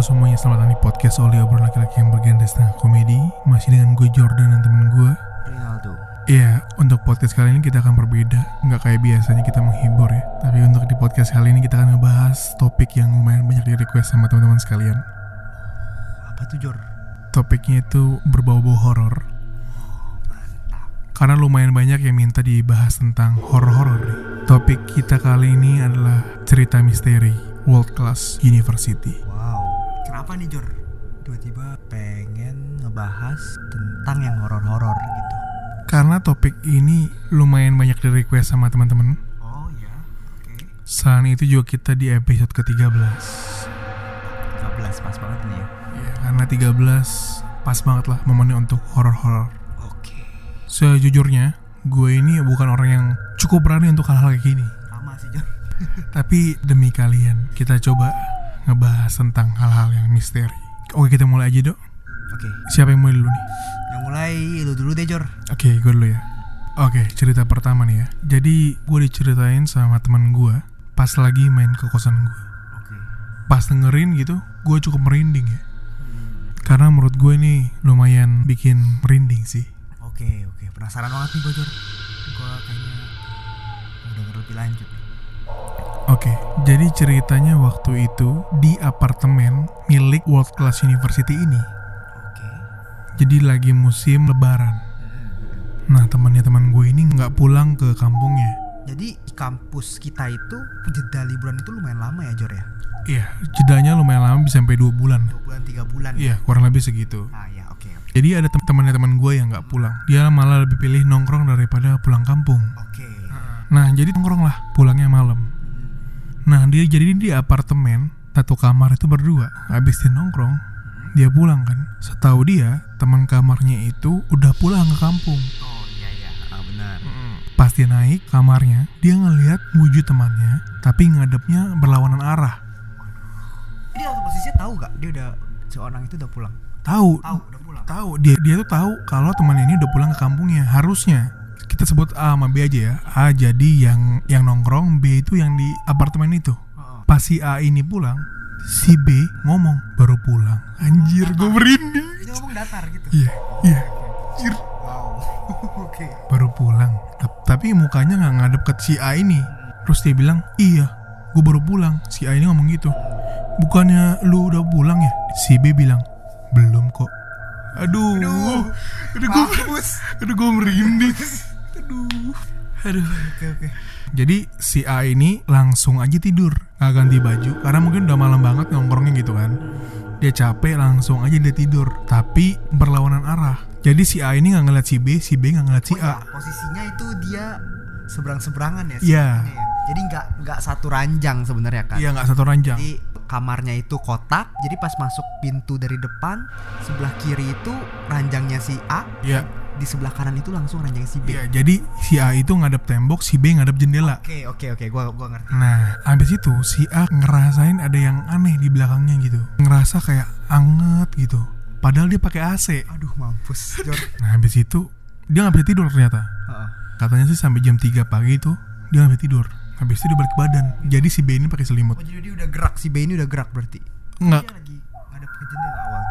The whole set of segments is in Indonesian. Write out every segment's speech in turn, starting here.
Halo semuanya, selamat datang di podcast Oli obrolan laki-laki yang bergenre setengah komedi. Masih dengan gue Jordan dan temen gue. Rinaldo. Iya, untuk podcast kali ini kita akan berbeda. Nggak kayak biasanya kita menghibur ya. Tapi untuk di podcast kali ini kita akan ngebahas topik yang lumayan banyak di request sama teman-teman sekalian. Apa tuh Jor? Topiknya itu berbau-bau horor. Karena lumayan banyak yang minta dibahas tentang horor-horor nih. Topik kita kali ini adalah cerita misteri World Class University Kenapa nih Jor? Tiba-tiba pengen ngebahas tentang yang horor-horor gitu. Karena topik ini lumayan banyak di request sama teman-teman. Oh iya. Oke. Selain itu juga kita di episode ke-13 13 pas banget nih ya? Ya, karena 13 pas banget lah momennya untuk horor-horor. Oke. Sejujurnya, gue ini bukan orang yang cukup berani untuk hal-hal kayak gini. Sama sih Jor. Tapi demi kalian, kita coba ngebahas tentang hal-hal yang misteri. Oke, kita mulai aja dok. Oke. Siapa yang mulai dulu nih? Yang mulai lu dulu deh Jor. Oke, gue dulu ya. Oke, cerita pertama nih ya. Jadi, gue diceritain sama teman gue Pas lagi main ke kosan gue Oke. Pas dengerin gitu, gue cukup merinding ya. Karena menurut gue ini lumayan bikin merinding sih. Oke oke. Penasaran banget nih gue Jor. Gue kayaknya Mau denger lebih lanjut nih Oke, jadi ceritanya waktu itu di apartemen milik World Class University ini. Oke Jadi lagi musim lebaran. Nah, temannya teman gue ini nggak pulang ke kampungnya. Jadi kampus kita itu jeda liburan itu lumayan lama ya Jor ya Iya, jedanya lumayan lama bisa sampai dua bulan. Dua bulan tiga bulan Iya, kurang lebih segitu. Ah ya oke Jadi ada tem- temannya teman gue yang nggak pulang. Dia malah lebih pilih nongkrong daripada pulang kampung. Oke Nah, jadi nongkrong lah, pulangnya malam. Nah, dia jadi di apartemen satu kamar itu berdua. Habis dia nongkrong, dia pulang kan. Setahu dia, teman kamarnya itu udah pulang ke kampung. Oh iya iya ah, benar Pas dia naik kamarnya, dia ngelihat wujud temannya, tapi ngadepnya berlawanan arah. Dia waktu posisinya tahu gak dia udah seorang itu udah pulang? Tahu, Tahu udah pulang. tahu dia dia tuh tahu kalau temannya ini udah pulang ke kampungnya. Harusnya kita sebut A sama B aja ya. A jadi yang yang nongkrong, B itu yang di apartemen itu. Heeh. Pas si A ini pulang, si B ngomong baru pulang. Anjir, gue merinding. Dia ngomong datar gitu. Iya, iya. Anjir, Wow. Oke. baru pulang. Tap- Tapi mukanya nggak ngadep ke si A ini. Terus dia bilang, iya, gue baru pulang. Si A ini ngomong gitu. Bukannya lu udah pulang ya? Si B bilang, belum kok. Aduh, aduh, gue, aduh gue merinding. Aduh, aduh. Oke oke. Jadi si A ini langsung aja tidur Gak ganti baju Karena mungkin udah malam banget nongkrongnya gitu kan Dia capek langsung aja dia tidur Tapi berlawanan arah Jadi si A ini gak ngeliat si B Si B gak ngeliat si Oh, A iya, posisinya itu dia seberang-seberangan ya. Iya. sebenarnya ya? Jadi nggak nggak satu ranjang sebenarnya kan. Iya gak satu ranjang Jadi kamarnya itu kotak. Jadi pas masuk pintu dari depan sebelah kiri itu ranjangnya si A. Iya Di sebelah kanan itu langsung ranjang si B. Iya jadi si A itu ngadep tembok Si B ngadep jendela Oke oke oke. Gua gua ngerti. Nah abis itu si A ngerasain ada yang aneh di belakangnya gitu Ngerasa kayak anget gitu Padahal dia pakai AC Aduh mampus. Jor. Nah habis itu dia nggak bisa tidur ternyata Heeh. Katanya sih sampai jam 3 pagi itu dia nggak bisa tidur. Habis itu dia balik badan. Jadi si B ini pakai selimut. Oh jadi dia udah gerak si B ini udah gerak berarti. Enggak. Dia lagi ngadep ke jendela awal.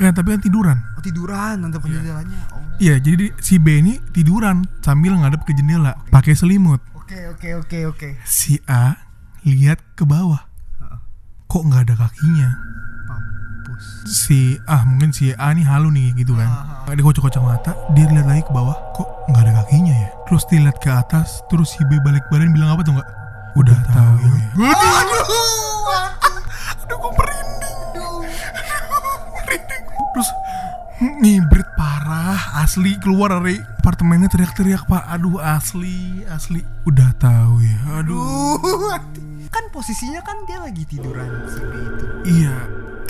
Ya tapi kan tiduran. Oh tiduran ngadep ke jendelanya. Oh. Iya, jadi di- si B ini tiduran sambil ngadep ke jendela, pakai selimut. Oke oke oke oke. Si A lihat ke bawah. Kok nggak ada kakinya? Mampus. Si ah mungkin si A nih halu nih gitu kan. Dia kocok-kocok mata, dia lihat lagi ke bawah, kok nggak ada kakinya ya? Terus dia lihat ke atas, terus si B balik badan bilang apa tuh nggak? Udah tahu ya. Aduh, gue merinding. merinding. Ngibrit parah, asli keluar dari apartemennya teriak-teriak pak. Aduh asli, asli. Udah tahu ya. Aduh. Aduh. Kan posisinya kan dia lagi tiduran si B itu. Iya.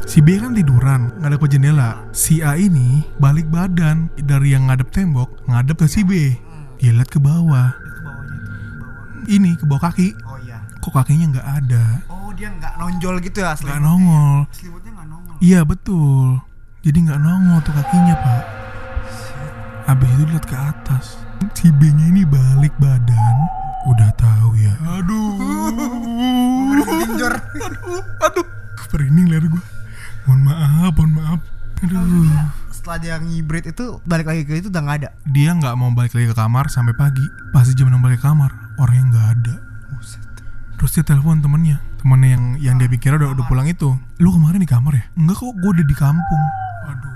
Si B kan tiduran, ngadep ke jendela. Si A ini balik badan dari yang ngadep tembok, ngadep ke si B. Dia lihat ke. Bawah. Ini ke bawah kaki. Oh iya. Kok kakinya nggak ada? Oh dia nggak nonjol gitu ya Nggak nongol. Selimutnya nggak nongol. Iya betul. Jadi nggak nongol tuh kakinya pak. Abis itu lihat ke atas. Si B-nya ini balik badan. Udah tahu ya. Aduh. Aduh, aduh. Merinding lihat gue. mohon maaf mohon maaf aduh setelah dia ngibrit itu balik lagi ke itu udah nggak ada dia nggak mau balik lagi ke kamar sampai pagi pasti jam 6 balik ke kamar orangnya nggak ada terus dia telepon temennya temennya yang yang dia pikir udah udah pulang itu lu kemarin di kamar ya enggak kok gue udah di kampung aduh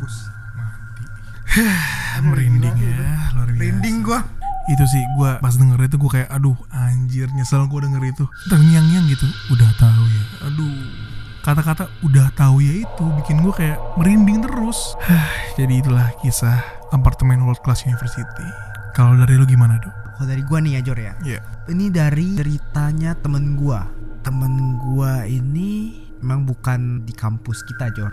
mati. Merinding ya luar biasa. Merinding gua. Itu sih gue pas denger itu gue kayak aduh anjir nyesel gue denger itu. Terngiang-ngiang gitu udah tahu ya. Aduh. Kata-kata udah tahu ya itu bikin gue kayak merinding terus. Jadi itulah kisah apartemen world class university. Kalau dari lu gimana dok? kalau dari gua nih ya Jor ya. Iya. Ini dari ceritanya temen gua. Temen gua ini memang bukan di kampus kita Jor.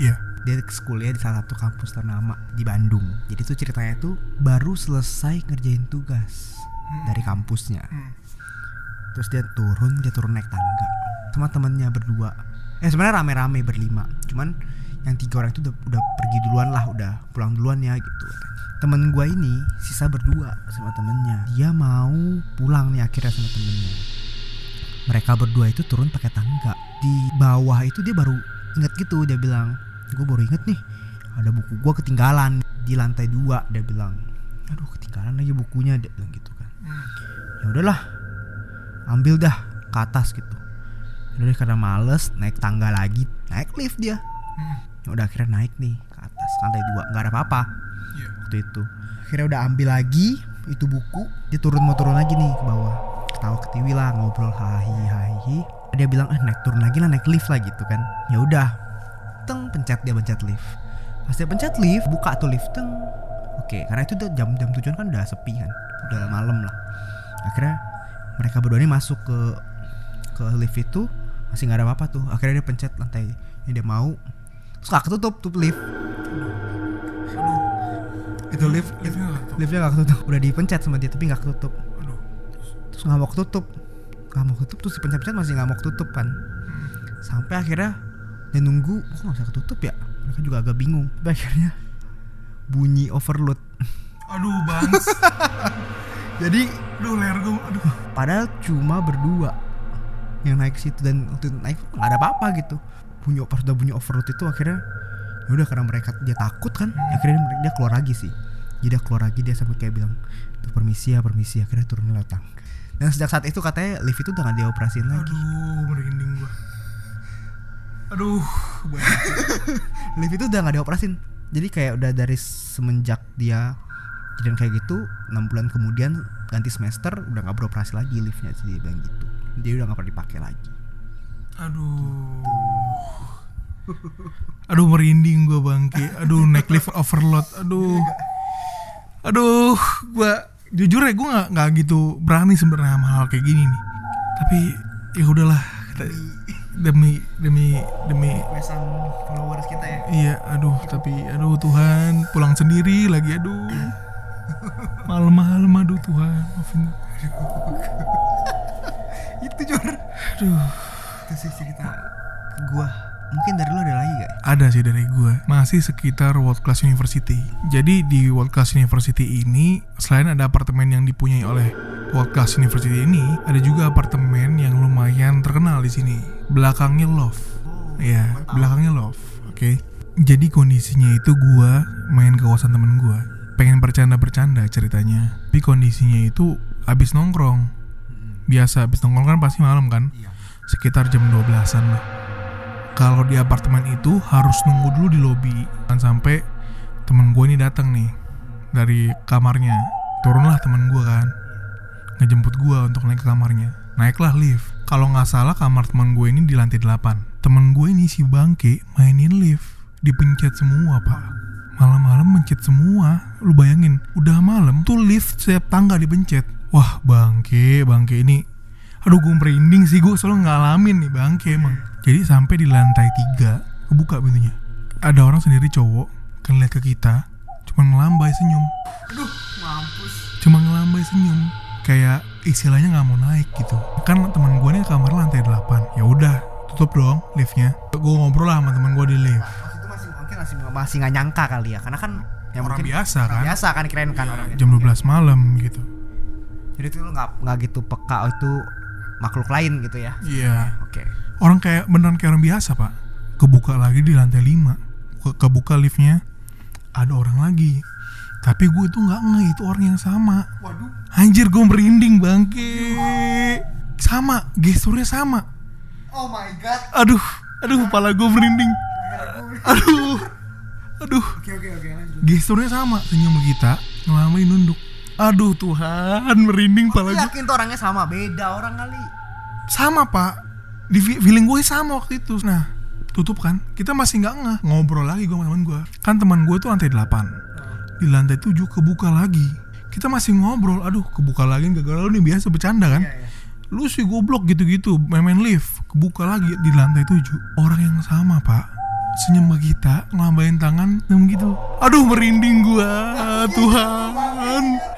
Iya dia kuliah di salah satu kampus ternama di Bandung. Jadi tuh ceritanya tuh baru selesai ngerjain tugas dari kampusnya. Terus dia turun, dia turun naik tangga sama temennya berdua. Eh sebenarnya rame-rame berlima. Cuman yang tiga orang itu udah, udah pergi duluan lah, udah pulang duluan ya gitu. Temen gua ini sisa berdua sama temennya. Dia mau pulang nih akhirnya sama temennya. Mereka berdua itu turun pakai tangga. Di bawah itu dia baru inget gitu, dia bilang, gue baru inget nih ada buku gue ketinggalan di lantai dua dia bilang. Aduh ketinggalan lagi bukunya dia bilang gitu kan. Ya udahlah ambil dah ke atas gitu. Udah deh karena males naik tangga lagi naik lift dia. Ya udah akhirnya naik nih ke atas lantai dua. Nggak ada apa-apa Iya. waktu itu. Akhirnya udah ambil lagi itu buku dia turun mau turun lagi nih ke bawah. Ketawa ketiwi lah ngobrol hahi hahi dia bilang eh naik turun lagi lah naik lift lah gitu kan. Ya udah teng pencet dia pencet lift. Pas dia pencet lift buka tuh lift teng. Oke karena itu udah jam jam tujuan kan udah sepi kan udah malam lah. Akhirnya mereka berdua ini masuk ke ke lift itu masih nggak ada apa-apa tuh. Akhirnya dia pencet lantai yang dia mau. Terus gak ketutup tuh lift. Itu lift liftnya nggak tahu. liftnya gak ketutup. Udah dipencet sama dia tapi nggak ketutup. Terus nggak mau ketutup. Nggak mau ketutup terus dipencet-pencet masih nggak mau ketutup kan. Sampai akhirnya dia nunggu. Kok nggak bisa ketutup ya? Mereka juga agak bingung. Tapi akhirnya? Bunyi overload. Aduh bangs jadi aduh leher gue aduh. padahal cuma berdua yang naik situ dan waktu itu naik nggak ada apa-apa gitu. Bunyi pas udah bunyi overload itu akhirnya ya udah karena mereka dia takut kan akhirnya dia, dia keluar lagi sih. Jadi dia keluar lagi dia sampai kayak bilang tuh permisi ya permisi. Akhirnya turun lewat tangga dan sejak saat itu katanya lift itu udah gak dioperasiin lagi. Aduh merinding gue aduh banyak lift itu udah gak dioperasin jadi kayak udah dari semenjak dia kejadian kayak gitu enam bulan kemudian ganti semester udah nggak beroperasi lagi liftnya jadi dia bilang gitu dia udah nggak pernah dipakai lagi Aduh. Aduh merinding gue bangke. Aduh naik lift overload. Aduh. Aduh, gua jujur ya gue nggak nggak gitu berani sebenarnya sama hal kayak gini nih. Tapi ya udahlah kita demi demi demi pesan followers kita ya? Iya aduh tapi aduh Tuhan pulang sendiri lagi aduh. Malam-malam aduh Tuhan maafin. Itu jor. Aduh. Itu sih cerita gua mungkin dari lu ada lagi gak Ada sih dari gue. Masih sekitar World Class University. Jadi di World Class University ini Selain ada apartemen yang dipunyai oleh World Class University ini Ada juga apartemen yang lumayan terkenal di sini. Belakangnya Love Ya, belakangnya Love Oke. Jadi kondisinya itu gue main ke kosan temen gue Pengen bercanda-bercanda ceritanya. Tapi kondisinya itu abis nongkrong. Biasa abis nongkrong kan pasti malam kan? Iya. Sekitar jam 12an lah kalau di apartemen itu harus nunggu dulu di lobi kan sampai temen gue ini datang nih dari kamarnya. Turunlah temen gue kan ngejemput gue untuk naik ke kamarnya. Naiklah lift. Kalau nggak salah kamar temen gue ini di lantai 8 temen gue ini si bangke mainin lift. Dipencet semua pak. Malam-malam mencet semua. Lu bayangin udah malam tuh lift setiap tangga dipencet. Wah bangke bangke ini aduh gue merinding sih gue selalu ngalamin nih bangke emang jadi sampai di lantai tiga kebuka pintunya. Ada orang sendiri cowok kan lihat ke kita cuma ngelambai senyum. Aduh mampus. Cuma ngelambai senyum. Kayak istilahnya nggak mau naik gitu. Kan teman gue nih kamar lantai 8 ya udah tutup dong liftnya. Gue ngobrol lah sama teman gue di lift. Waktu itu masih mungkin masih masih nggak nyangka kali ya. Karena kan ya orang mungkin biasa orang kan. biasa kan kirain kan orangnya jam 12 malam gitu. Jadi itu lu nggak nggak gitu peka itu makhluk lain gitu ya. Iya. Oke orang kayak beneran kayak orang biasa pak. Kebuka lagi di lantai 5 Ke- kebuka liftnya. Ada orang lagi. Tapi gue tuh nggak nge itu orang yang sama. Waduh. anjir gue merinding bangke. Sama gesturnya sama. Oh my god. aduh aduh kepala gue merinding. Aduh aduh. Oke oke oke lanjut. gesturnya sama senyum kita ngelamain nunduk. Aduh Tuhan merinding kepala gue Yakin tuh orangnya sama, beda orang kali. sama pak di fe- feeling gue sama waktu itu. Nah tutup kan? Kita masih nggak ngeh ngobrol lagi gue sama teman gue kan teman gue tuh lantai 8 di lantai 7 kebuka lagi. Kita masih ngobrol. Aduh kebuka lagi gak galau nih biasa bercanda kan? Iya, iya. lu sih goblok gitu-gitu. Main-main lift. Kebuka lagi di lantai 7 orang yang sama pak. Senyum ke kita ngelambain tangan senyum gitu. Aduh merinding gua. Tuhan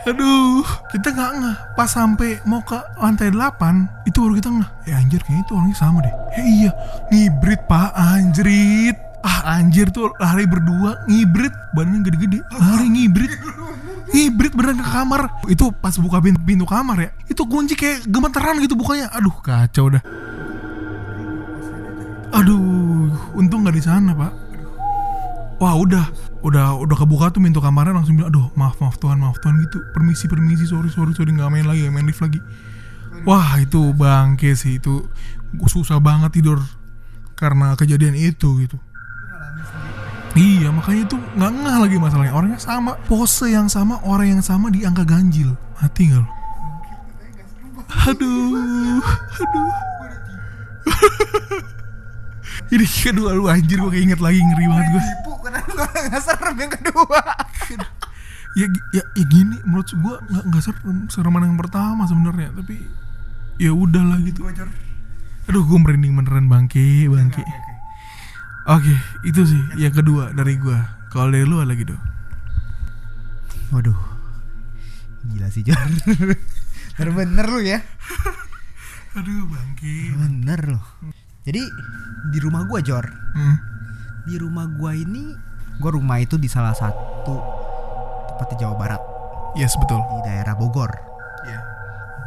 aduh kita nggak ngeh. Pas sampai mau ke lantai 8 itu baru kita ngeh. Eh anjir kayaknya itu orangnya sama deh. Eh iya ngibrit pak. Anjrit. Ah anjir tuh lari berdua ngibrit. Badannya gede-gede. Lari ngibrit. Ngibrit beneran ke kamar. Itu pas buka pintu, pintu kamar ya itu kunci kayak gemeteran gitu bukanya. Aduh kacau dah. Aduh untung nggak di sana pak wah udah udah udah kebuka tuh pintu kamarnya langsung bilang aduh maaf maaf tuhan maaf tuhan gitu permisi permisi sorry sorry sorry nggak main lagi main lift lagi wah itu bangke sih itu susah banget tidur karena kejadian itu gitu Iya makanya itu nggak ngeh lagi masalahnya orangnya sama pose yang sama orang yang sama di angka ganjil mati nggak lo? Aduh, aduh. Ini kedua lu anjir gue keinget lagi ngeri banget gue. Kenapa nggak serem yang kedua? Ya, ya, ya gini menurut gue nggak nggak serem sereman yang pertama sebenarnya tapi ya udahlah gitu. Bocor. Aduh gue merinding beneran bangke bangke. Oke itu sih yang kedua dari gue. Kalau dari lu ada lagi dong. Waduh. Gila sih Jor. Bener-bener lu ya. Aduh bangke. Bener loh. Jadi di rumah gua Jor. Hmm. Di rumah gua ini gua rumah itu di salah satu tempat di Jawa Barat Yes betul. di daerah Bogor. Iya.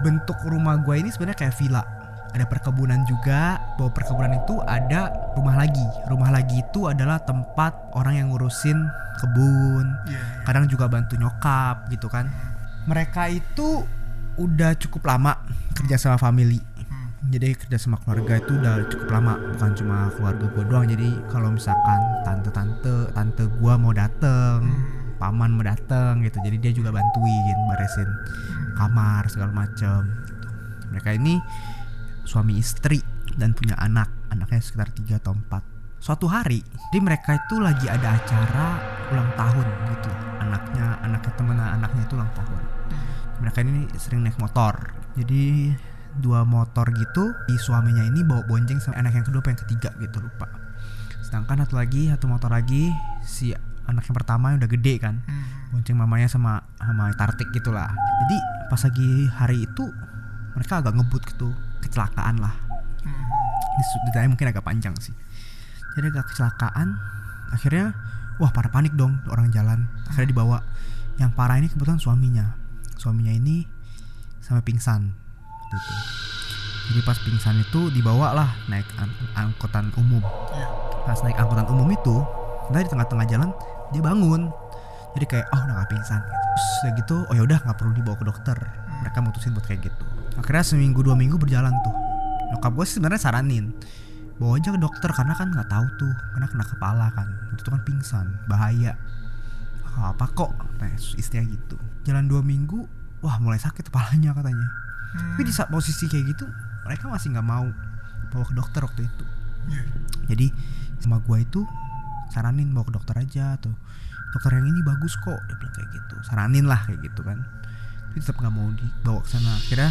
Bentuk rumah gua ini sebenarnya kayak villa. Ada perkebunan juga. Bahwa perkebunan itu ada rumah lagi. Rumah lagi itu adalah tempat orang yang ngurusin kebun. Iya. Kadang juga bantu nyokap gitu kan. Mereka itu udah cukup lama kerja sama family. Jadi kerja sama keluarga itu udah cukup lama, bukan cuma keluarga gua doang. Jadi kalau misalkan tante-tante, tante gua mau dateng, paman mau dateng gitu. Jadi dia juga bantuin beresin kamar segala macem. Mereka ini suami istri dan punya anak, anaknya sekitar 3 atau 4 Suatu hari, jadi mereka itu lagi ada acara ulang tahun gitu. Anaknya, anaknya temen anaknya itu ulang tahun. Mereka ini sering naik motor. Jadi dua motor gitu, di suaminya ini bawa bonceng sama anak yang kedua apa yang ketiga gitu lupa. Sedangkan satu lagi, satu motor lagi si anak yang pertama yang udah gede kan. Bonceng mamanya sama sama tartik gitulah. Jadi pas lagi hari itu mereka agak ngebut gitu kecelakaan lah. Ini su- detailnya mungkin agak panjang sih. Jadi agak kecelakaan akhirnya wah pada panik dong orang jalan. Akhirnya dibawa. Yang parah ini kebetulan suaminya. Suaminya ini sampai pingsan waktu itu jadi pas pingsan itu dibawa lah naik an- angkutan umum. Pas naik angkutan umum itu entah di tengah-tengah jalan dia bangun. Jadi kayak oh udah gak pingsan gitu. terus udah gitu oh ya udah nggak perlu dibawa ke dokter. Mereka mutusin buat kayak gitu. Akhirnya seminggu dua minggu berjalan tuh. Nyokap gue sebenarnya saranin bawa aja ke dokter karena kan nggak tahu tuh karena kena kepala kan. Itu kan pingsan bahaya. "Ah, apa kok nah, istrinya gitu. Jalan dua minggu wah mulai sakit kepalanya katanya tapi di saat posisi kayak gitu mereka masih nggak mau bawa ke dokter waktu itu. Iya. jadi sama gua itu saranin bawa ke dokter aja atau dokter yang ini bagus kok dia bilang kayak gitu. Saranin lah kayak gitu kan. Tapi tetap nggak mau dibawa ke sana. Akhirnya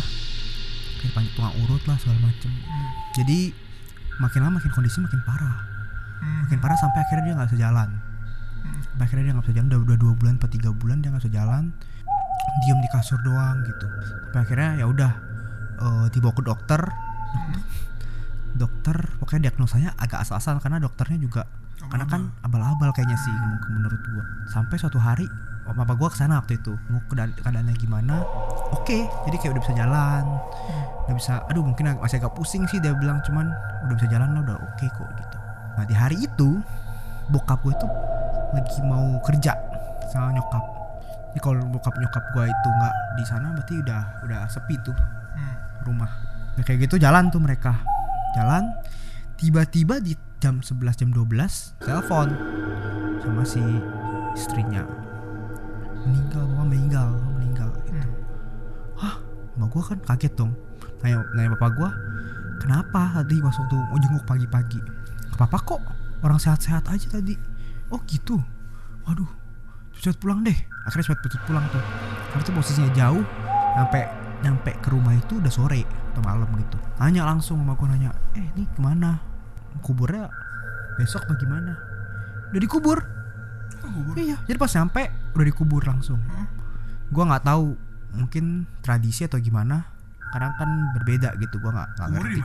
kayak panjang tukang urut lah segala macem. Jadi makin lama makin kondisi makin parah. Makin parah sampai akhirnya dia nggak bisa jalan. Sampai akhirnya dia nggak bisa jalan. Udah, udah dua bulan atau tiga bulan dia nggak bisa jalan diem di kasur doang gitu. Sampai akhirnya ya udah eh, dibawa ke dokter. Dokter pokoknya diagnosanya agak asal-asalan karena dokternya juga karena kan abal-abal kayaknya sih men- menurut gua. Sampai suatu hari oh, papa gua ke sana waktu itu mau keadaan keadaannya gimana oke. Jadi kayak udah bisa jalan udah bisa aduh mungkin masih agak pusing sih dia bilang cuman udah bisa jalan lah udah oke kok gitu. Nah di hari itu bokap gue itu lagi mau kerja sama nyokap jadi kalau bokap nyokap gue itu nggak di sana berarti udah udah sepi tuh Hmm. rumah. Ya kayak gitu jalan tuh mereka. Jalan tiba-tiba di jam 11 jam 12 telepon sama si istrinya. Meninggal bapak meninggal meninggal gitu. Hmm. hah? Mbak gua kan kaget dong. Nanya nanya bapak gua kenapa tadi pas waktu mau jenguk pagi-pagi? Papa kok orang sehat-sehat aja tadi. Oh gitu? Waduh cepet pulang deh. Akhirnya cepet cepet pulang tuh. Karena itu posisinya jauh. Sampai nyampe ke rumah itu udah sore atau malam gitu. Nanya langsung sama gua nanya eh ini ke mana? Kuburnya besok bagaimana udah dikubur. Oh, kubur. iya. Jadi pas nyampe udah dikubur langsung. Hah? gua nggak tahu mungkin tradisi atau gimana. Kadang kan berbeda gitu gua nggak nggak ngerti?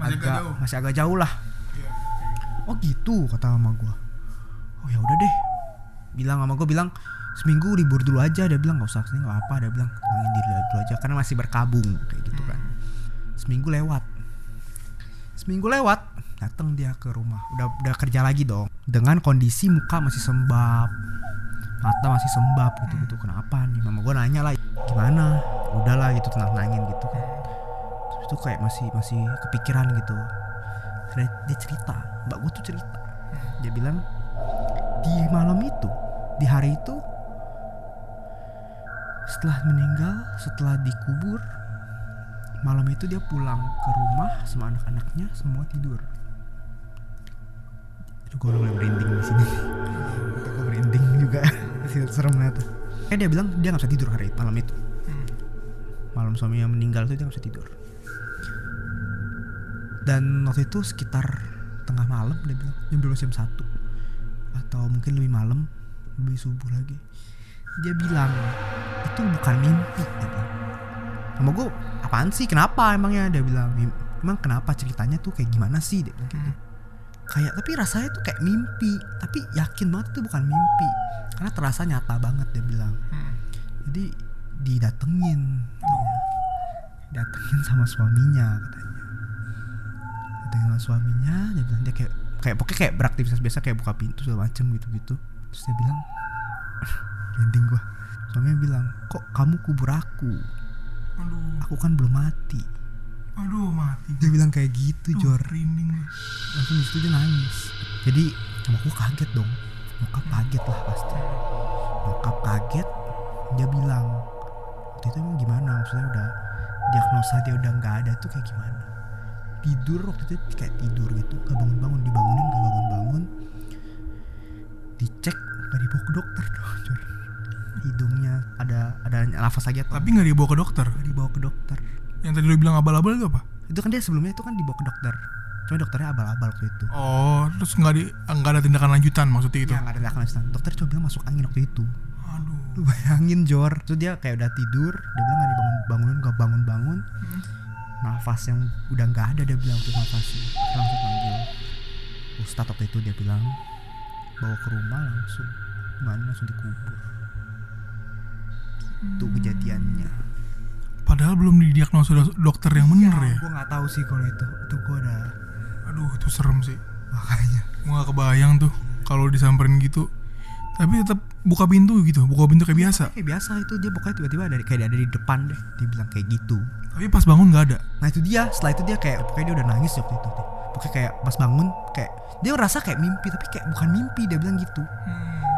Masih agak agak jauh. masih agak jauh lah. Iya. oh gitu kata mama gua. Oh ya udah deh bilang sama gua bilang seminggu libur dulu aja. Dia bilang nggak usah sini nggak apa dia bilang tenangin diri dulu aja karena masih berkabung kayak gitu kan. Seminggu lewat. Seminggu lewat datang dia ke rumah. Udah udah kerja lagi dong. Dengan kondisi muka masih sembab. Mata masih sembab gitu gitu. Kenapa nih? Mama gua nanya lah gimana? Udahlah gitu tenang tenangin gitu kan. Terus itu kayak masih masih kepikiran gitu. Dia, dia cerita. Mbak gua tuh cerita. Dia bilang di malam itu di hari itu setelah meninggal setelah dikubur malam itu dia pulang ke rumah sama anak-anaknya semua tidur. Aduh gue udah mulai merinding di sini. Gue merinding juga. Serem banget. Kayak dia bilang dia nggak bisa tidur hari malam itu. Hmm. malam suaminya meninggal itu dia nggak bisa tidur. Dan waktu itu sekitar tengah malam dia bilang jam 12 jam 1 atau mungkin lebih malam lebih subuh lagi. Dia bilang itu bukan mimpi bilang sama gue apaan sih? Kenapa emangnya? Dia bilang "Mim- emang kenapa ceritanya tuh kayak gimana sih? Dia bilang gitu Hmm. kayak tapi rasanya tuh kayak mimpi tapi yakin banget itu bukan mimpi karena terasa nyata banget dia bilang. Hmm. jadi didatengin katanya. datengin sama suaminya katanya. Datengin sama suaminya dia bilang dia kayak kayak pokoknya kayak beraktivitas biasa kayak buka pintu segala macem gitu gitu terus dia bilang merinding gua. Suaminya bilang kok kamu kubur aku? Aduh. aku kan belum mati. Aduh mati. dia bilang kayak gitu Aduh, Jor. Rinding gue. langsung di situ dia nangis. Jadi sama gua kaget dong. Nyokap kaget lah pasti. Nyokap kaget dia bilang waktu itu emang gimana? Maksudnya udah diagnosa dia udah nggak ada tuh kayak gimana? Tidur waktu itu kayak tidur gitu. Gak bangun bangun dibangunin gak bangun bangun dicek gak dibawa ke dokter dong Jor. hidungnya ada ada nafas lagi atau Tapi nggak dibawa ke dokter. gak dibawa ke dokter Yang tadi lu bilang abal-abal itu apa? itu kan dia sebelumnya itu kan dibawa ke dokter cuma dokternya abal-abal waktu itu Oh, terus nggak di nggak ada tindakan lanjutan maksudnya itu. Ya nggak ada tindakan lanjutan. Dokter cuma bilang masuk angin waktu itu. Aduh. Lu bayangin Jor. Terus dia kayak udah tidur. Dia bilang nggak dibangun bangunin nggak bangun bangun. Nafas yang udah nggak ada dia bilang tuh nafasnya. Langsung panggil Ustadz waktu itu dia bilang bawa ke rumah langsung. Mana langsung dikubur. Itu kejadiannya. Padahal belum didiagnosa do- dokter yang bener ya. Gue nggak tahu sih kalau itu. Itu gue udah Aduh, itu serem sih. makanya. Gua gak kebayang tuh kalau disamperin gitu. Tapi tetap buka pintu gitu, buka pintu kayak biasa. Kayak biasa itu dia pokoknya tiba-tiba dari kayak ada di depan deh. Dia bilang kayak gitu. Tapi pas bangun nggak ada. Nah itu dia, setelah itu dia kayak pokoknya dia udah nangis waktu itu deh. Pokoknya kayak pas bangun kayak dia ngerasa kayak mimpi tapi kayak bukan mimpi dia bilang gitu.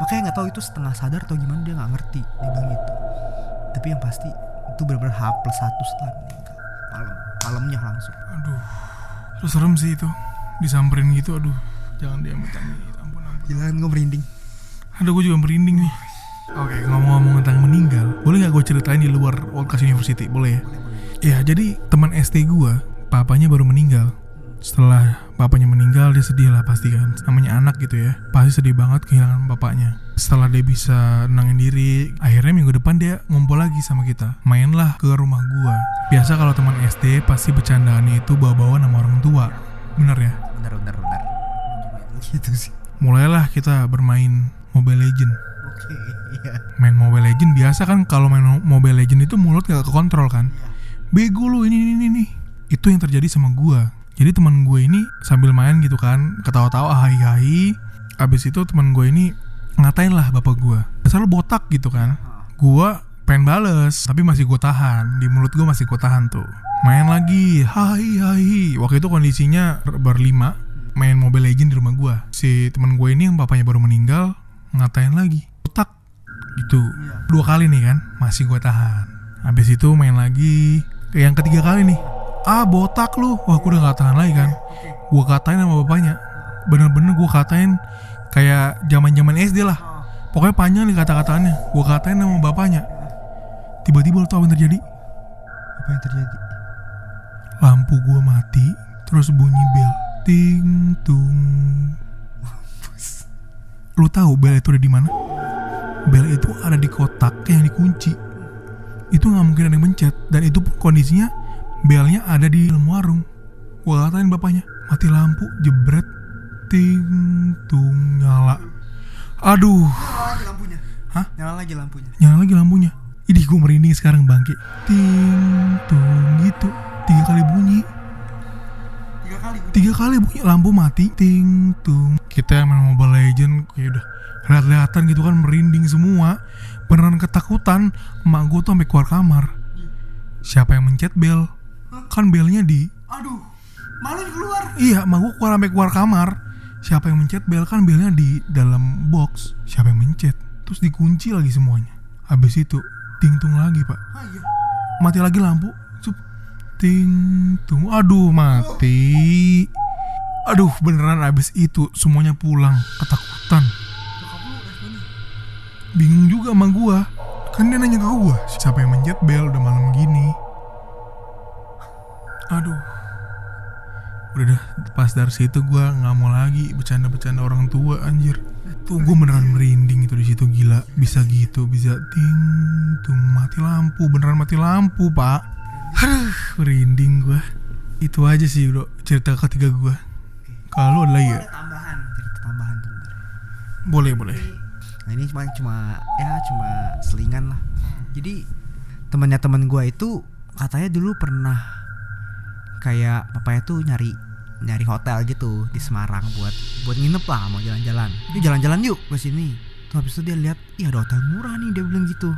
Makanya nggak tahu itu setengah sadar atau gimana dia nggak ngerti dia bilang gitu. Tapi yang pasti itu benar-benar H plus satu setelah meninggal. Malam, malamnya langsung. Aduh. Terus serem sih itu. Disamperin gitu, aduh. Jangan diambil-ambil. Ampun, ampun. Gila kan gue merinding. Aduh, gue juga merinding nih. Oke, ngomong-ngomong tentang meninggal, boleh nggak gue ceritain di luar Worldcast University? Boleh ya? Ya, jadi teman ST gue, papanya baru meninggal. Setelah bapaknya meninggal, dia sedih lah pasti kan. Namanya anak gitu ya, pasti sedih banget kehilangan bapaknya. Setelah dia bisa nenangin diri, akhirnya minggu depan dia ngumpul lagi sama kita. Mainlah ke rumah gua. Biasa kalau teman SD pasti bercandaannya itu bawa-bawa nama orang tua. Bener ya? Bentar, bentar, bentar. Gitu sih. Mulailah kita bermain Mobile Legend. Oke, iya. main Mobile Legend biasa kan kalau main Mobile Legend itu mulut gak kekontrol kan bego lu ini ini ini itu yang terjadi sama gua Jadi teman gue ini sambil main gitu kan, ketawa-tawa hai hai. Abis itu teman gue ini ngatain lah bapak gue. Selalu botak gitu kan. Gue pengen bales, tapi masih gue tahan. Di mulut gue masih gue tahan tuh. Main lagi, hai hai. Waktu itu kondisinya berlima, main Mobile Legend di rumah gue. Si teman gue ini yang bapaknya baru meninggal ngatain lagi, botak gitu. Dua kali nih kan, masih gue tahan. Habis itu main lagi, yang ketiga kali nih, ah botak lu. Wah gue udah gak tahan lagi kan. Gue katain sama bapaknya. Bener-bener gue katain kayak zaman zaman SD lah. Pokoknya panjang nih kata-kataannya. Gue katain sama bapaknya. Tiba-tiba lo tau apa yang terjadi? Apa yang terjadi? lampu gue mati terus bunyi bel. Ting tung. Lu tahu bel itu ada di mana? Bel itu ada di kotak yang dikunci. Itu nggak mungkin ada yang mencet. Dan itu pun kondisinya belnya ada di dalam warung. Gua katain bapaknya mati lampu jebret. Ting tung nyala. Aduh. Nyala lagi lampunya. Hah? Nyala lagi lampunya. nyala lagi lampunya. Idih gue merinding sekarang bangke. Ting tung gitu. Tiga kali bunyi. Tiga kali. Tiga kali bunyi lampu mati. Ting tung. Kita main Mobile Legend Kayak udah. Lihat-lihatan gitu kan merinding semua. Beneran ketakutan Emak gue tuh sampai keluar kamar. Siapa yang mencet bel Kan belnya di. Aduh. Malu keluar. Iya emak gue keluar sampai keluar kamar. Siapa yang mencet bel kan belnya di dalam box. Siapa yang mencet? Terus dikunci lagi semuanya. Habis itu ting tung lagi pak. Ah iya. mati lagi lampu. Sup. ting tung aduh mati. Aduh beneran abis itu semuanya pulang ketakutan. Bingung juga sama gua. Kan dia nanya ke gua siapa yang mencet bel udah malam gini aduh. Udah dah pas dari situ gua nggak mau lagi bercanda-bercanda orang tua anjir. Tuh gue beneran merinding itu di situ gila. Bisa gitu bisa ting tung mati lampu beneran mati lampu pak. Aduh merinding gua. Itu aja sih bro cerita ketiga gua. Kalau ada lagi ya tambahan. Cerita tambahan tuh. boleh boleh. Nah ini cuma cuma ya cuma selingan lah. Jadi temannya teman gua itu katanya dulu pernah kayak papanya tuh nyari nyari hotel gitu di Semarang buat buat nginep lah mau jalan-jalan. Yuk jalan-jalan yuk ke sini. Tuh habis itu dia lihat, "Ih, ada hotel murah nih," dia bilang gitu.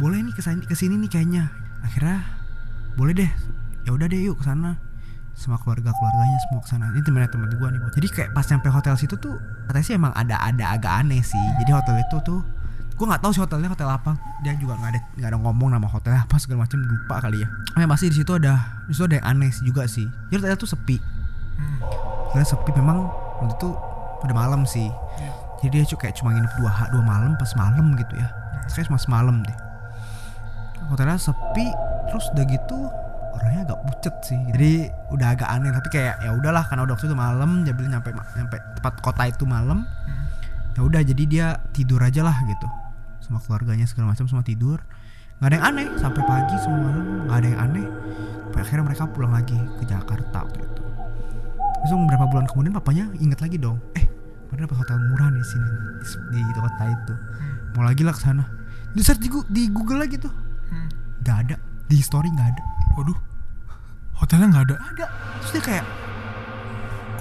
Boleh nih ke sini ke sini nih kayaknya. Akhirnya boleh deh. Ya udah deh yuk ke sana. Semua keluarga keluarganya semua ke sana. Ini temennya temen gua nih. Bos. Jadi kayak pas nyampe hotel situ tuh katanya sih emang ada ada agak aneh sih. Jadi hotel itu tuh gue nggak tahu sih hotelnya hotel apa. Dia juga nggak ada nggak ada ngomong nama hotelnya apa segala macam lupa kali ya. Eh pasti di situ ada di situ ada yang aneh juga sih. Jadi hotelnya tuh sepi. Hotelnya sepi memang waktu itu udah malam sih. Jadi dia cuma kayak cuma nginep dua dua malam pas malam gitu ya. Saya cuma semalam deh. Hotelnya sepi terus udah gitu orangnya agak pucet sih. Jadi udah agak aneh tapi kayak ya udahlah karena udah waktu itu malam bilang nyampe nyampe tempat kota itu malam. Ya udah jadi dia tidur aja lah gitu sama keluarganya segala macam semua tidur. Nggak ada yang aneh sampai pagi semua malam nggak ada yang aneh. Sampai akhirnya mereka pulang lagi ke Jakarta waktu itu. Terus beberapa bulan kemudian papanya inget lagi dong. Eh kemarin dapat hotel murah di sini di, di kota itu. Mau lagi lah ke sana. Di search di, di Google lagi tuh. Nggak ada. Di history nggak ada. Waduh. Hotelnya nggak ada? Ada. Terus dia kayak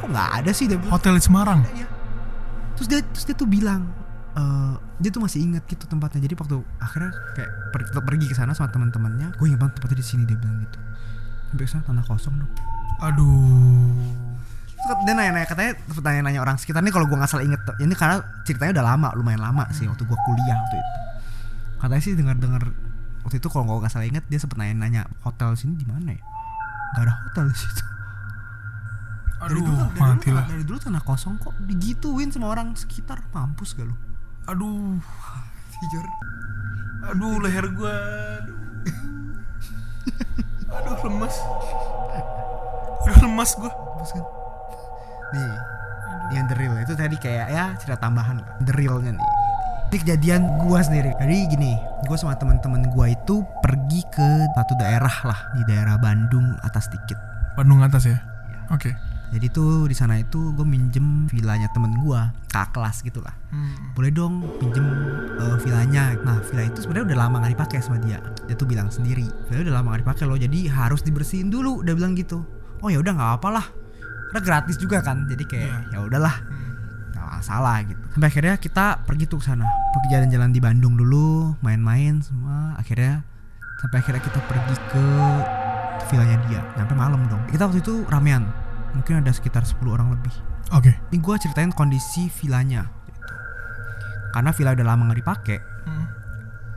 kok nggak ada sih? Dia hotel di Semarang? Iya. terus dia terus dia tuh bilang eh dia tuh masih ingat gitu tempatnya. Jadi waktu akhirnya kayak per, tetap pergi ke sana sama teman-temannya gue ingat banget tempatnya di sini dia bilang gitu. Sampai sana tanah kosong dong. Aduh. Terus dia nanya, nanya katanya sempet nanya nanya orang sekitar nih kalau gue nggak salah inget ini karena ceritanya udah lama lumayan lama sih waktu gue kuliah waktu itu. Katanya sih dengar dengar waktu itu kalau gue nggak salah inget dia sempet nanya nanya hotel sini di mana ya? Gak ada hotel di situ. Aduh dulu, dari dulu, dari dulu tanah kosong kok digituin sama orang sekitar mampus gak lu aduh jujur. Aduh leher gua aduh. Aduh lemas aduh lemas gua. Mampus kan? Nih yang the real. Itu tadi kayak ya cerita tambahan lah. The realnya nih. Ini kejadian gua sendiri. Jadi gini gua sama teman-teman gua itu pergi ke satu daerah lah di daerah Bandung atas dikit. Bandung atas ya? Iya. oke jadi tuh di sana itu gue minjem villanya temen gua kakak kelas gitu lah. Boleh dong pinjem eh, villanya. Nah villa itu sebenarnya udah lama gak dipakai sama dia. Dia tuh bilang sendiri villa udah lama gak dipakai loh jadi harus dibersihin dulu udah bilang gitu. Oh ya udah nggak apa lah. Karena gratis juga kan jadi kayak Iya. ya udahlah. Hmm. nggak masalah gitu. Sampai akhirnya kita pergi tuh ke sana. Pergi jalan-jalan di Bandung dulu main-main semua. Akhirnya sampai akhirnya kita pergi ke villanya dia. Sampai malam dong. Kita waktu itu ramean mungkin ada sekitar 10 orang lebih. Oke. ini gue ceritain kondisi villanya gitu. karena villa udah lama nggak dipakai. Hmm.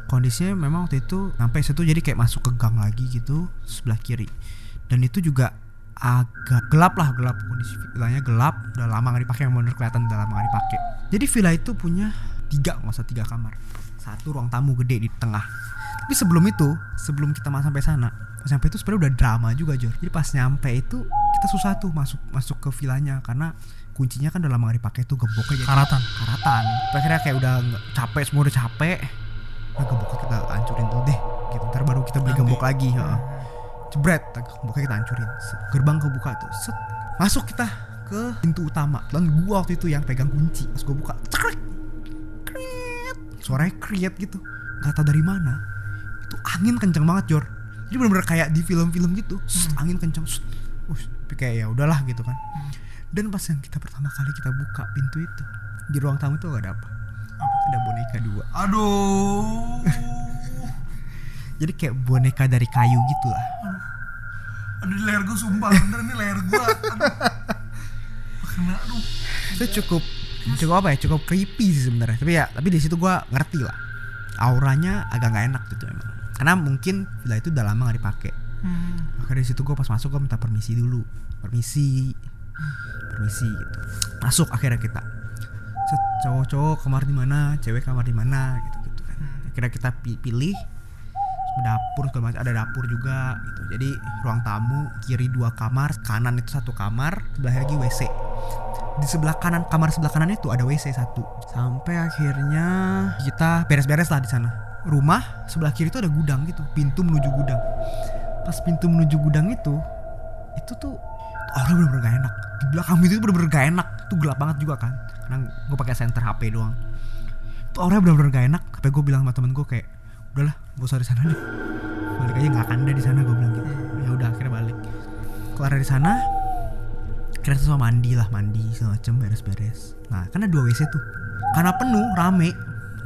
kondisinya memang waktu itu sampai situ jadi kayak masuk ke gang lagi gitu sebelah kiri. Dan itu juga agak gelap lah gelap. Kondisi villanya gelap udah lama nggak dipakai yang bener kelihatan udah lama nggak dipakai. Jadi villa itu punya tiga nggak usah tiga kamar. Satu ruang tamu gede di tengah. Tapi sebelum itu sebelum kita masuk sampai sana pas sampai itu sebenarnya udah drama juga Jor. Jadi pas nyampe itu kita susah tuh masuk masuk ke villanya karena kuncinya kan udah lama gak dipakai tuh gemboknya jadi Karatan. karatan. Akhirnya kayak udah capek semua udah capek. Nah gemboknya kita hancurin dulu deh gitu. Ntar baru kita beli Nanti. gembok lagi heeh. jebret gemboknya kita hancurin. Gerbang kebuka tuh set. Masuk kita ke pintu utama. Dan gua waktu itu yang pegang kunci. Pas gua buka cekrek kriet suaranya kriet gitu. Nggak tahu dari mana. Itu angin kenceng banget Jor. Jadi bener-bener kayak di film-film gitu. Set, angin kenceng set. Kayak ya udahlah gitu kan. Dan pas yang kita pertama kali kita buka pintu itu di ruang tamu itu gak ada apa. Ada boneka dua. Aduh. jadi kayak boneka dari kayu gitu lah. Aduh. Di leher gue sumpah bener nih leher gue. Kena aduh. itu cukup cukup apa ya? Cukup creepy sih sebenarnya. Tapi ya tapi di situ gua ngerti lah. Auranya agak nggak enak gitu emang. Karena mungkin villa itu udah lama gak dipakai Hmm. makanya di situ gua pas masuk gua minta permisi dulu. Permisi. Permisi gitu. Masuk akhirnya kita. Cowok-cowok kamar di mana? Cewek kamar di mana? Gitu gitu kan. Akhirnya kita pi- pilih. Dapur segala macam ada dapur juga gitu. Jadi ruang tamu kiri dua kamar kanan itu satu kamar sebelah lagi WC di sebelah kanan kamar sebelah kanan itu ada WC satu. Sampai akhirnya kita beres-beres lah di sana. Rumah sebelah kiri itu ada gudang gitu pintu menuju gudang pas pintu menuju gudang itu itu tuh orang bener-bener gak enak. Di belakang itu bener-bener gak enak. Itu gelap banget juga kan. Karena gue pakai center HP doang. Itu orangnya bener-bener gak enak. Sampai gue bilang sama temen gue kayak udahlah gak usah di sana deh. Balik aja nggak akan ada di sana gue bilang gitu. Ya udah akhirnya balik. Kelar dari sana kira semua mandi lah mandi segala macem beres-beres. Nah ada dua WC tuh. Karena penuh rame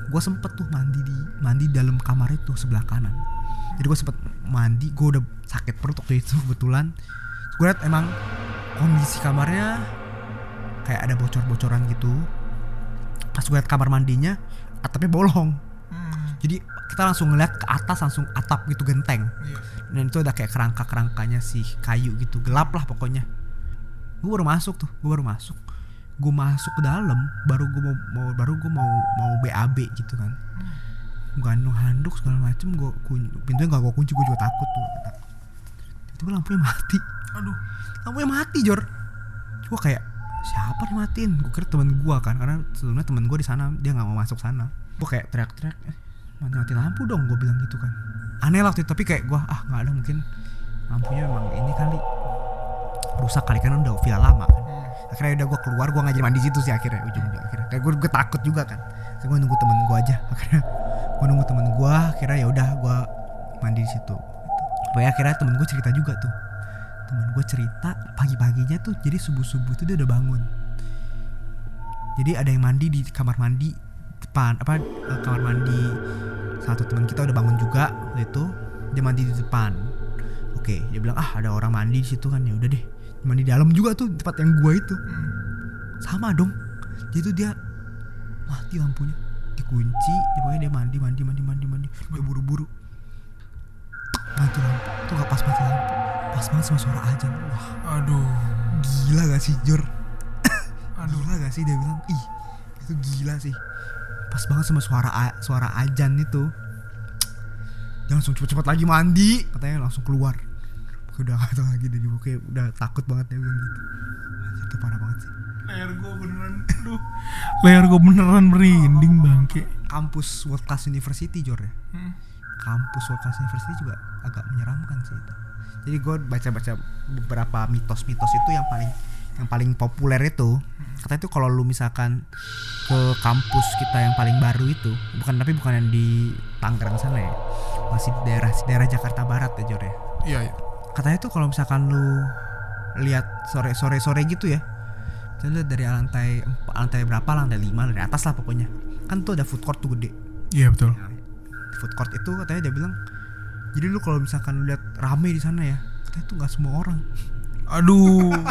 gue sempet tuh mandi di mandi dalam kamar itu sebelah kanan. Jadi gue sempet mandi gue udah sakit perut waktu itu kebetulan. Gue liat emang kondisi kamarnya kayak ada bocor-bocoran gitu. Pas gue liat kamar mandinya atapnya bolong. Hmm. jadi kita langsung ngeliat ke atas langsung atap gitu genteng. Iya. dan itu ada kayak kerangka-kerangkanya si kayu gitu gelap lah pokoknya. Gue baru masuk tuh gue baru masuk. Gue masuk ke dalam baru gue mau, mau baru gue mau mau BAB gitu kan. Gue gandung handuk segala macem gue kun, pintunya gak gue kunci gue juga takut tuh. Tiba lampunya mati. Aduh. lampunya mati jor. Gue kayak siapa nih matiin? Gue kira temen gue kan karena sebelumnya temen gue di sana dia nggak mau masuk sana. Gue kayak teriak-teriak eh mati mati lampu dong gue bilang gitu kan. Aneh lah waktu itu tapi kayak gue ah nggak ada mungkin lampunya emang ini kali. Rusak kali kan udah villa lama kan. Akhirnya udah gue keluar gue ngajin mandi situ sih akhirnya ujung ujung akhirnya kayak gue gue takut juga kan. Gue nunggu temen gue aja akhirnya gue nunggu temen gue akhirnya ya udah gue mandi di situ. Pokoknya akhirnya temen gue cerita juga tuh. Temen gue cerita pagi-paginya tuh jadi subuh-subuh tuh dia udah bangun. Jadi ada yang mandi di kamar mandi depan apa eh, kamar mandi satu teman kita udah bangun juga itu dia mandi di depan. Oke dia bilang ah ada orang mandi di situ kan ya udah deh. Mandi di dalam juga tuh tempat yang gua itu. Hmm. sama dong. Jadi tuh dia mati lampunya dikunci dia pokoknya dia mandi mandi mandi mandi mandi. Dia buru-buru. Mati lampu. Tuh gak pas mati lampu. Pas banget sama suara ajan wah. Aduh. gila gak sih Jor? Aduh. gila gak sih dia bilang? Ih itu gila sih. Pas banget sama suara suara ajan itu. Dia langsung cepet-cepet lagi mandi katanya langsung keluar udah gak tau lagi dari pokoknya udah takut banget dia bilang gitu Anjir, itu parah banget sih Leher gue beneran. Aduh. Leher gue beneran merinding bangke. kampus World Class University Jor ya Hmm. kampus World Class University juga agak menyeramkan sih itu jadi gue baca-baca beberapa mitos-mitos itu yang paling yang paling populer itu katanya itu kalau lu misalkan ke kampus kita yang paling baru itu bukan tapi bukan yang di Tangerang sana ya masih di daerah daerah Jakarta Barat ya Jor ya Iya, iya. Katanya tuh kalau misalkan lu lihat sore sore sore gitu ya. Lihat dari lantai lantai berapa lantai lima dari atas lah pokoknya. Kan tuh ada food court tuh gede. Iya betul. Nah, food court itu katanya dia bilang jadi lu kalau misalkan lu lihat rame di sana ya katanya tuh nggak semua orang. Aduh.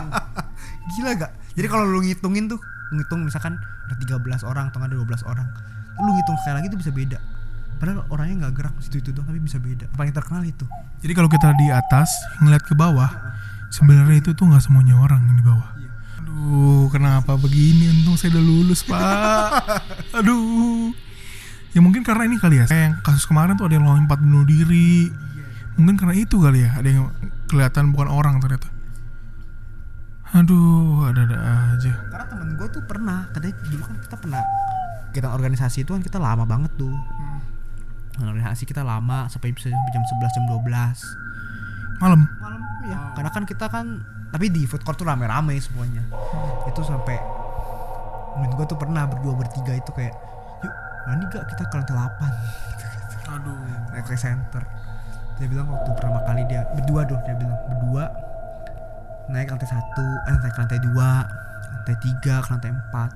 gila gak jadi kalau lu ngitungin tuh ngitung misalkan ada 13 orang atau ada 12 orang lu ngitung sekali lagi tuh bisa beda padahal orangnya nggak gerak situ itu doang tapi bisa beda paling terkenal itu Jadi kalau kita di atas ngeliat ke bawah, sebenarnya itu tuh nggak semuanya orang yang di bawah. Aduh, kenapa begini? Untung saya udah lulus, Pak. Aduh. Ya mungkin karena ini kali ya. Kayak yang kasus kemarin tuh ada yang lompat bunuh diri. Mungkin karena itu kali ya. Ada yang kelihatan bukan orang ternyata. Aduh, ada-ada aja. karena temen gue tuh pernah katanya dulu kan kita pernah kita organisasi itu kan kita lama banget tuh organisasi kita lama sampai bisa jam 11 jam 12 Malam. malam. Ya karena kan kita kan tapi di food court tuh rame-rame semuanya. Itu sampai menurut gue tuh pernah berdua bertiga itu kayak yuk berani gak? Kita ke lantai 8 Aduh. naik ke center. Dia bilang waktu pertama kali dia berdua doh dia bilang berdua naik lantai satu eh naik lantai dua lantai tiga ke lantai empat.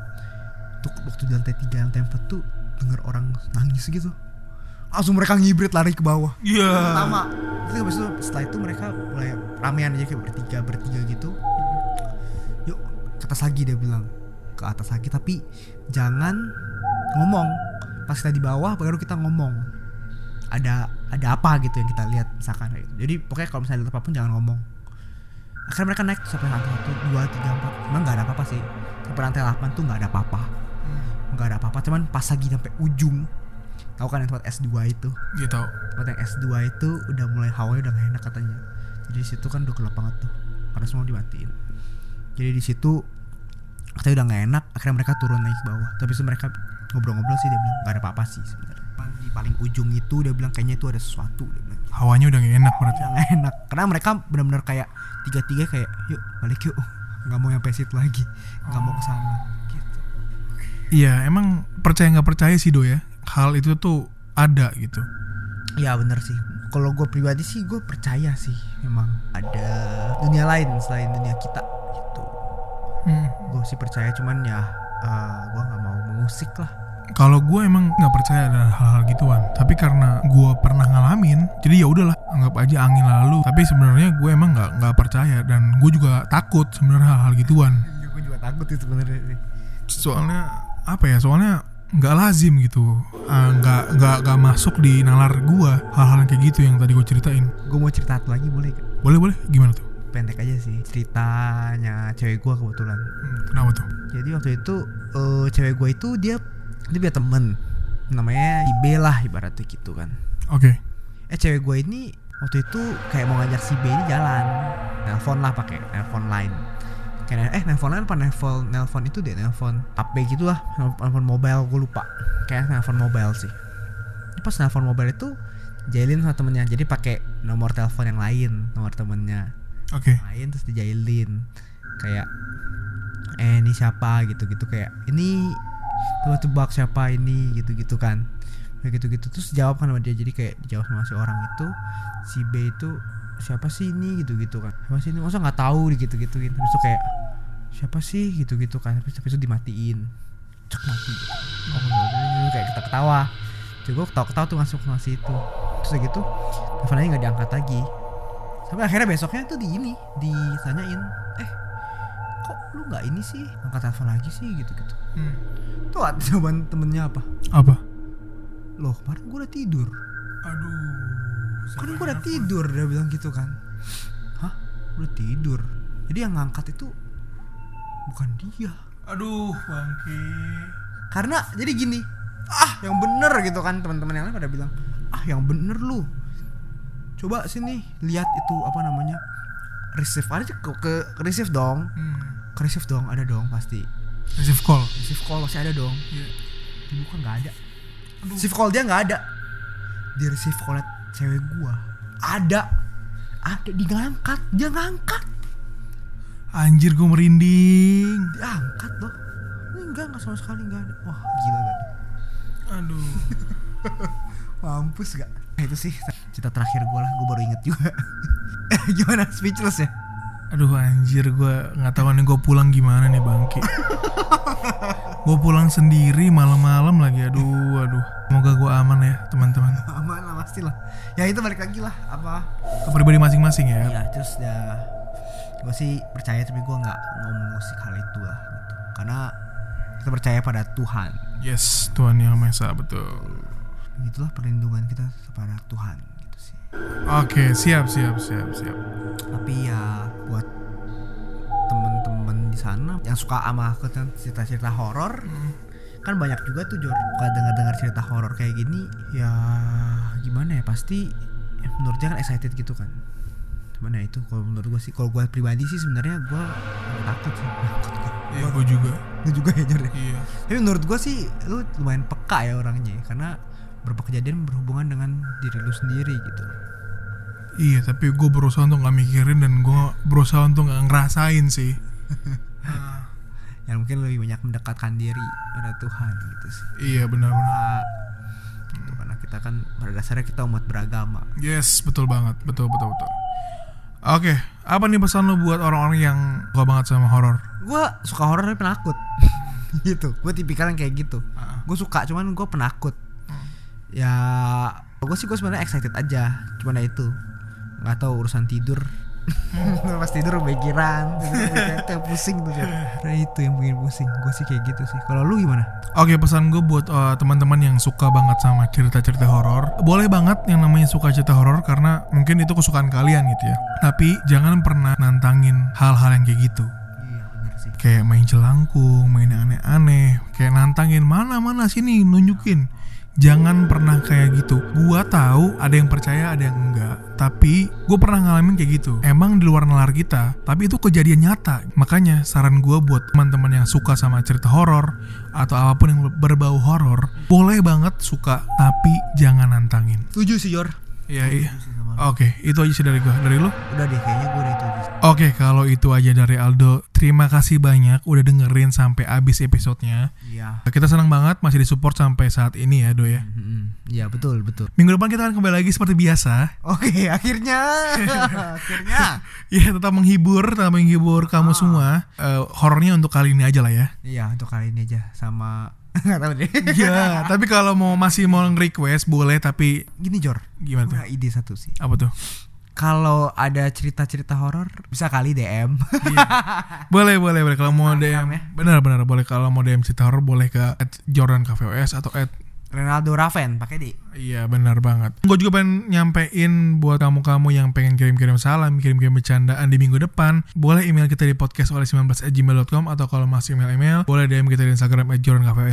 Tuh waktu di lantai tiga lantai empat tuh denger orang nangis gitu langsung mereka ngibrit lari ke bawah. Iya. pertama terus habis itu setelah itu mereka mulai ramean aja kayak bertiga bertiga gitu. Yuk ke atas lagi dia bilang. Ke atas lagi tapi jangan ngomong. Pas kita di bawah baru kita ngomong. Ada ada apa gitu yang kita lihat misalkan. Gitu. jadi pokoknya kalau misalnya lihat apa pun jangan ngomong. Akhirnya mereka naik sampai lantai satu dua tiga empat. Emang nggak ada apa-apa sih. Sampai lantai delapan tuh nggak ada apa-apa. Nggak ada apa-apa cuman pas lagi sampai ujung tahu kan yang tempat S2 itu? Dia tahu. tempat yang S2 itu udah mulai hawanya udah gak enak katanya. Jadi di situ kan udah gelap banget tuh. Karena semua dimatiin. Jadi di situ katanya udah gak enak akhirnya mereka turun naik ke bawah. Tapi itu mereka ngobrol-ngobrol sih dia bilang gak ada apa-apa sih sebenarnya. Di paling ujung itu dia bilang kayaknya itu ada sesuatu dia bilang. Hawanya udah gak enak berarti. udah gak enak. Karena mereka benar-benar kayak tiga-tiga kayak yuk balik yuk. Nggak mau nyampe situ lagi. Nggak mau ke sana gitu. Iya, emang percaya nggak percaya sih do ya. Hal itu tuh ada gitu. Ya bener sih. Kalau gue pribadi sih gue percaya sih memang ada dunia lain selain dunia kita gitu. Hmm. Gue sih percaya cuman ya eh, gue nggak mau mengusik lah. Kalau gue emang nggak percaya ada hal-hal gituan, tapi karena gue pernah ngalamin, jadi ya udahlah anggap aja angin lalu. Tapi sebenarnya gue emang nggak nggak percaya dan gue juga takut sebenarnya hal-hal gituan. gue juga takut sih sebenarnya. Soalnya apa ya? Soalnya nggak lazim gitu, Ah, nggak nggak nggak masuk di nalar gue hal-hal yang kayak gitu yang tadi gue ceritain. Gue mau cerita satu lagi boleh gak? Boleh boleh, gimana tuh? Pendek aja sih ceritanya cewek gue kebetulan. Hmm, kenapa tuh? Jadi waktu itu eh, cewek gue itu dia dia punya temen namanya si B lah ibaratnya gitu kan. Oke, eh cewek gue ini waktu itu kayak mau ngajak si B ini jalan nelpon lah pakai nelpon line kayak eh nelpon line apa nelpon nelpon itu deh nelpon HP gitu lah nelpon mobile gue lupa. Kayak nelpon mobile sih. Pas nelpon mobile itu jailin sama temennya jadi pakai nomor telepon yang lain nomor temennya. Oke. lain terus dijailin. Kayak eh ini siapa? gitu gitu kayak ini coba tebak siapa ini? gitu gitu kan. Kayak gitu gitu terus jawab kan sama dia jadi kayak dijawab sama si orang itu si B itu siapa sih ini? gitu gitu kan. Siapa sih ini? Masa nggak tahu? gitu. Gituin terus tuh kayak siapa sih? Gitu gitu kan. Habis itu dimatiin. Cek mati. Oh kayak kita ketawa jadi gue ketawa ketawa tuh masuk sama si itu terus udah gitu teleponnya nggak diangkat lagi. Sampai akhirnya besoknya tuh di ini ditanyain eh kok lu nggak ini sih? Angkat telepon lagi sih gitu gitu Hmm. tuh ada jawaban temennya apa? Apa? loh kemarin gue udah tidur. Aduh. kan gue udah tidur dia bilang gitu kan. Hah? Udah tidur? Jadi yang ngangkat itu bukan dia. Aduh, bangke. karena jadi gini ah yang bener gitu kan teman-teman yang lain pada bilang ah yang bener lu. Coba sini lihat itu apa namanya receive. Aja ke, ke receive dong. Hmm. ke receive dong ada dong pasti. Receive call. receive call masih ada dong. Iya. di muka nggak ada. Receive call dia nggak ada. Di receive call cewek gua. Ada. Ada di ngangkat dia ngangkat Anjir gue merinding. diangkat loh ini enggak enggak sama sekali enggak ada wah gila gak Aduh. mampus gak nah, itu sih cerita terakhir gue lah gue baru inget juga gimana speechless ya Aduh anjir gue nggak tahu nih gue pulang gimana nih bangki. gue pulang sendiri malam-malam lagi. Aduh, aduh. Semoga gue aman ya teman-teman. aman lah pasti lah ya itu balik lagi lah apa Ke pribadi masing-masing ya. ya terus ya gue sih percaya tapi gue nggak ngomong musik hal itu lah gitu. Karena kita percaya pada Tuhan. Yes, Tuhan yang Maha Esa betul. itulah perlindungan kita kepada Tuhan gitu sih. Oke, siap, siap, siap, siap. tapi ya buat temen-temen di sana yang suka sama cerita-cerita horor kan banyak juga tuh Jor suka dengar-dengar cerita horor kayak gini ya gimana ya pasti ya, menurut dia kan excited gitu kan gimana ya itu kalau menurut gue sih kalau gue pribadi sih sebenarnya gue takut sih takut gue Iya, gue juga. Lu juga ya Jor ya? Iya. tapi menurut gue sih lu lumayan peka ya orangnya ya, karena beberapa kejadian berhubungan dengan diri lu sendiri gitu Iya, tapi gue berusaha untuk gak mikirin dan gue berusaha untuk gak ngerasain sih. yang mungkin lebih banyak mendekatkan diri pada Tuhan gitu sih Iya, benar-benar. Nah, gitu, karena kita kan pada dasarnya kita umat beragama Yes, betul banget, betul, betul, betul. Oke, apa nih pesan lo buat orang-orang yang suka banget sama horor? gue suka horor tapi penakut. Gitu. Gue tipikal yang kayak gitu. Ah. gue suka cuman gue penakut. Hmm. ya gue sih gue sebenarnya excited aja. Cuman ya itu. Nggak tahu urusan tidur pas tidur pikiran kayak pusing tuh Jar. nah itu yang bikin pusing gue sih kayak gitu sih kalau lu gimana Oke, pesan gue buat uh, teman-teman yang suka banget sama cerita-cerita horor, boleh banget yang namanya suka cerita horor karena mungkin itu kesukaan kalian gitu ya. Tapi jangan pernah nantangin hal-hal yang kayak gitu. iya Kayak main jelangkung, main yang aneh-aneh, kayak nantangin mana-mana sini nunjukin. Jangan pernah kayak gitu. Gua tahu ada yang percaya, ada yang enggak. Tapi gue pernah ngalamin kayak gitu. Emang di luar nalar kita, tapi itu kejadian nyata. Makanya saran gua buat teman-teman yang suka sama cerita horor atau apa pun yang berbau horor, boleh banget suka, tapi jangan nantangin. setuju sih Jor Iya, iya. Oke, itu aja sih dari gua. Dari lu? udah deh kayaknya gue udah itu aja. Oke, kalau itu aja dari Aldo. Terima kasih banyak udah dengerin sampai habis episodenya. iya Kita senang banget masih disupport sampai saat ini ya, Do ya. Iya betul betul Minggu depan kita akan kembali lagi seperti biasa. oke akhirnya akhirnya Ya, tetap menghibur, tetap menghibur kamu semua. Eh, horornya untuk kali ini aja lah ya. Iya untuk kali ini aja sama nggak tahu deh. Ya, tapi kalau mau masih mau request boleh tapi Gini Jor, gimana tuh? ide satu sih. Apa tuh? Kalau ada cerita-cerita horor bisa kali DM. Boleh, boleh, boleh. Kalau mau DM, ya. benar, benar, boleh. Kalau mau DM cerita horor boleh ke @jordankvos atau at Ronaldo Raven pakai di. Iya benar banget. Gue juga pengen nyampein buat kamu-kamu yang pengen kirim-kirim salam, kirim-kirim bercandaan di minggu depan. Boleh email kita di podcast oleh 19 gmail.com atau kalau masih email-email, boleh DM kita di Instagram at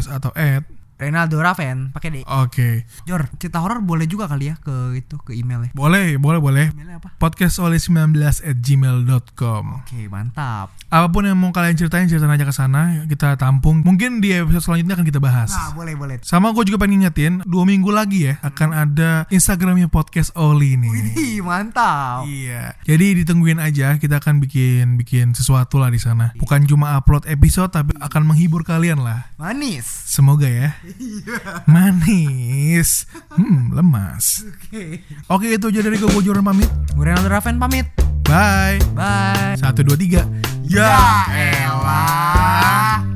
atau at. Ronaldo Raven pakai di. Oke, Jor, cerita horor boleh juga kali ya ke itu ke email ya. boleh, boleh, boleh. Emailnya apa? Podcast oleh 19 at gmail.com. Oke, mantap. Apa pun yang mau kalian ceritain, ceritain aja ke sana. Kita tampung. Mungkin di episode selanjutnya akan kita bahas. Nah, boleh boleh. Sama gue juga pengen ngingetin, dua minggu lagi ya akan ada Instagramnya podcast Oli nih. Wih, mantap. Iya. Jadi ditungguin aja, kita akan bikin bikin sesuatu lah di sana. Bukan cuma upload episode tapi akan menghibur kalian lah. Manis. Semoga ya. Manis. Hmm, lemas. Oke. Oke, itu aja dari gue Jordan pamit. Gue Ronaldo Raven pamit. Bye. Bye. Satu dua tiga. Ya, elah.